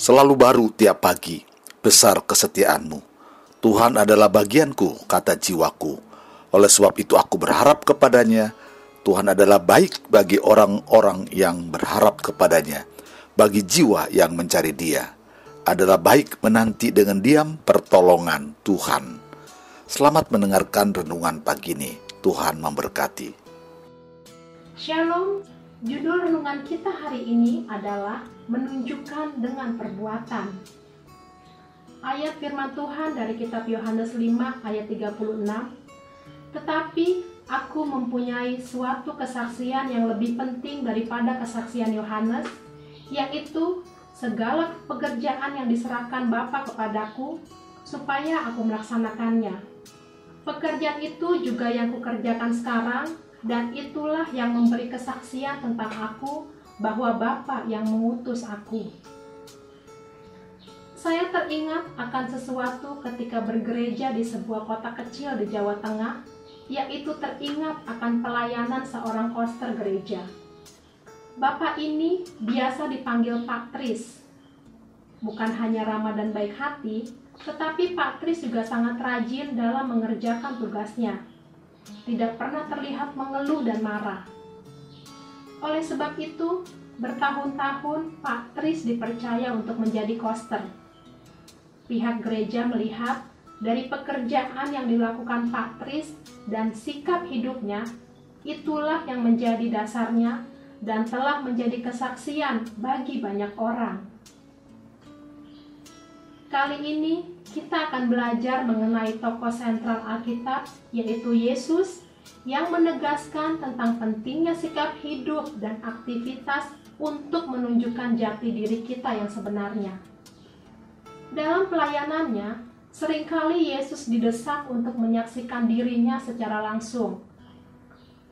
Selalu baru tiap pagi, besar kesetiaanmu. Tuhan adalah bagianku, kata jiwaku. Oleh sebab itu aku berharap kepadanya. Tuhan adalah baik bagi orang-orang yang berharap kepadanya, bagi jiwa yang mencari dia. Adalah baik menanti dengan diam pertolongan Tuhan. Selamat mendengarkan renungan pagi ini. Tuhan memberkati. Shalom, judul renungan kita hari ini adalah menunjukkan dengan perbuatan. Ayat firman Tuhan dari kitab Yohanes 5 ayat 36. Tetapi aku mempunyai suatu kesaksian yang lebih penting daripada kesaksian Yohanes, yaitu segala pekerjaan yang diserahkan Bapa kepadaku supaya aku melaksanakannya. Pekerjaan itu juga yang kukerjakan sekarang, dan itulah yang memberi kesaksian tentang aku bahwa Bapa yang mengutus aku. Saya teringat akan sesuatu ketika bergereja di sebuah kota kecil di Jawa Tengah, yaitu teringat akan pelayanan seorang koster gereja. Bapak ini biasa dipanggil Pak Tris. Bukan hanya ramah dan baik hati, tetapi Pak Tris juga sangat rajin dalam mengerjakan tugasnya. Tidak pernah terlihat mengeluh dan marah. Oleh sebab itu, bertahun-tahun Pak Tris dipercaya untuk menjadi koster. Pihak gereja melihat dari pekerjaan yang dilakukan Pak Tris dan sikap hidupnya, itulah yang menjadi dasarnya dan telah menjadi kesaksian bagi banyak orang. Kali ini kita akan belajar mengenai tokoh sentral Alkitab yaitu Yesus yang menegaskan tentang pentingnya sikap hidup dan aktivitas untuk menunjukkan jati diri kita yang sebenarnya. Dalam pelayanannya, sering kali Yesus didesak untuk menyaksikan dirinya secara langsung.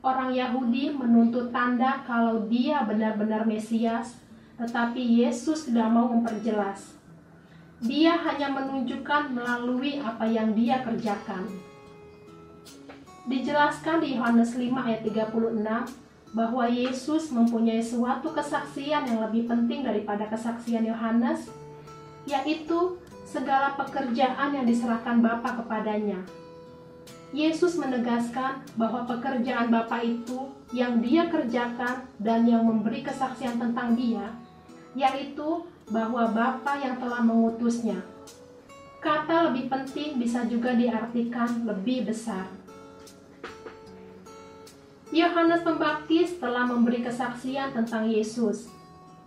Orang Yahudi menuntut tanda kalau dia benar-benar Mesias, tetapi Yesus tidak mau memperjelas dia hanya menunjukkan melalui apa yang dia kerjakan. Dijelaskan di Yohanes 5 ayat 36 bahwa Yesus mempunyai suatu kesaksian yang lebih penting daripada kesaksian Yohanes, yaitu segala pekerjaan yang diserahkan Bapa kepadanya. Yesus menegaskan bahwa pekerjaan Bapa itu yang dia kerjakan dan yang memberi kesaksian tentang dia, yaitu bahwa Bapa yang telah mengutusnya. Kata lebih penting bisa juga diartikan lebih besar. Yohanes Pembaptis telah memberi kesaksian tentang Yesus,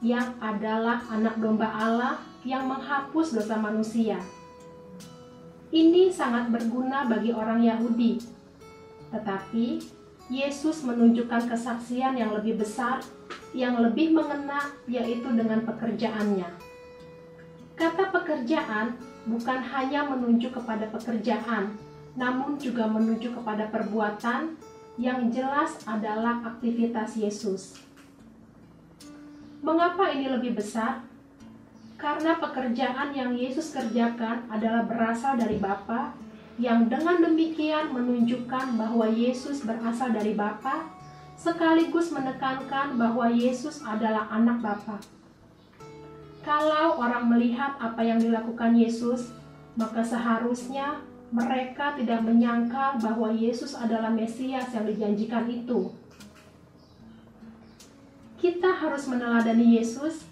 yang adalah anak domba Allah yang menghapus dosa manusia. Ini sangat berguna bagi orang Yahudi, tetapi Yesus menunjukkan kesaksian yang lebih besar yang lebih mengena yaitu dengan pekerjaannya. Kata pekerjaan bukan hanya menunjuk kepada pekerjaan, namun juga menunjuk kepada perbuatan yang jelas adalah aktivitas Yesus. Mengapa ini lebih besar? Karena pekerjaan yang Yesus kerjakan adalah berasal dari Bapa, yang dengan demikian menunjukkan bahwa Yesus berasal dari Bapa sekaligus menekankan bahwa Yesus adalah anak Bapa. Kalau orang melihat apa yang dilakukan Yesus, maka seharusnya mereka tidak menyangka bahwa Yesus adalah Mesias yang dijanjikan itu. Kita harus meneladani Yesus,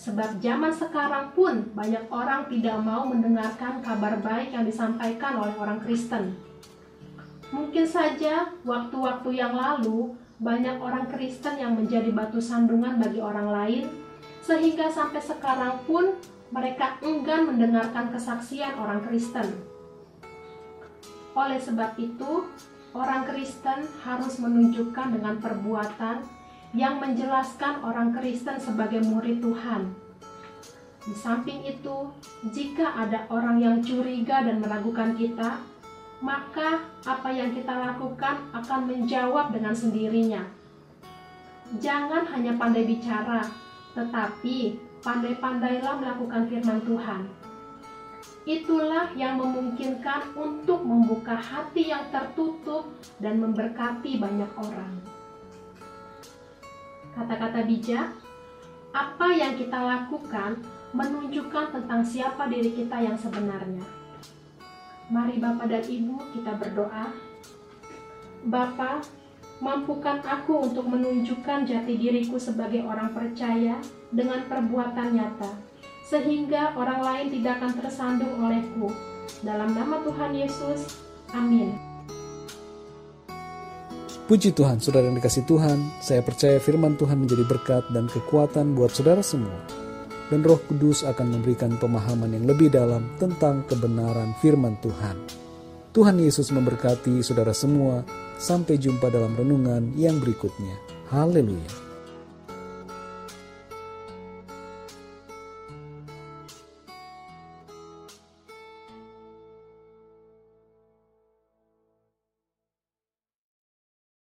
sebab zaman sekarang pun banyak orang tidak mau mendengarkan kabar baik yang disampaikan oleh orang Kristen. Mungkin saja waktu-waktu yang lalu banyak orang Kristen yang menjadi batu sandungan bagi orang lain, sehingga sampai sekarang pun mereka enggan mendengarkan kesaksian orang Kristen. Oleh sebab itu, orang Kristen harus menunjukkan dengan perbuatan yang menjelaskan orang Kristen sebagai murid Tuhan. Di samping itu, jika ada orang yang curiga dan meragukan kita, maka apa yang kita lakukan akan menjawab dengan sendirinya. Jangan hanya pandai bicara, tetapi pandai-pandailah melakukan firman Tuhan. Itulah yang memungkinkan untuk membuka hati yang tertutup dan memberkati banyak orang. Kata-kata bijak, apa yang kita lakukan menunjukkan tentang siapa diri kita yang sebenarnya. Mari Bapak dan Ibu kita berdoa. Bapa, mampukan aku untuk menunjukkan jati diriku sebagai orang percaya dengan perbuatan nyata, sehingga orang lain tidak akan tersandung olehku. Dalam nama Tuhan Yesus, amin. Puji Tuhan, saudara yang dikasih Tuhan, saya percaya firman Tuhan menjadi berkat dan kekuatan buat saudara semua. Dan roh kudus akan memberikan pemahaman yang lebih dalam tentang kebenaran firman Tuhan. Tuhan Yesus memberkati saudara semua. Sampai jumpa dalam renungan yang berikutnya. Haleluya.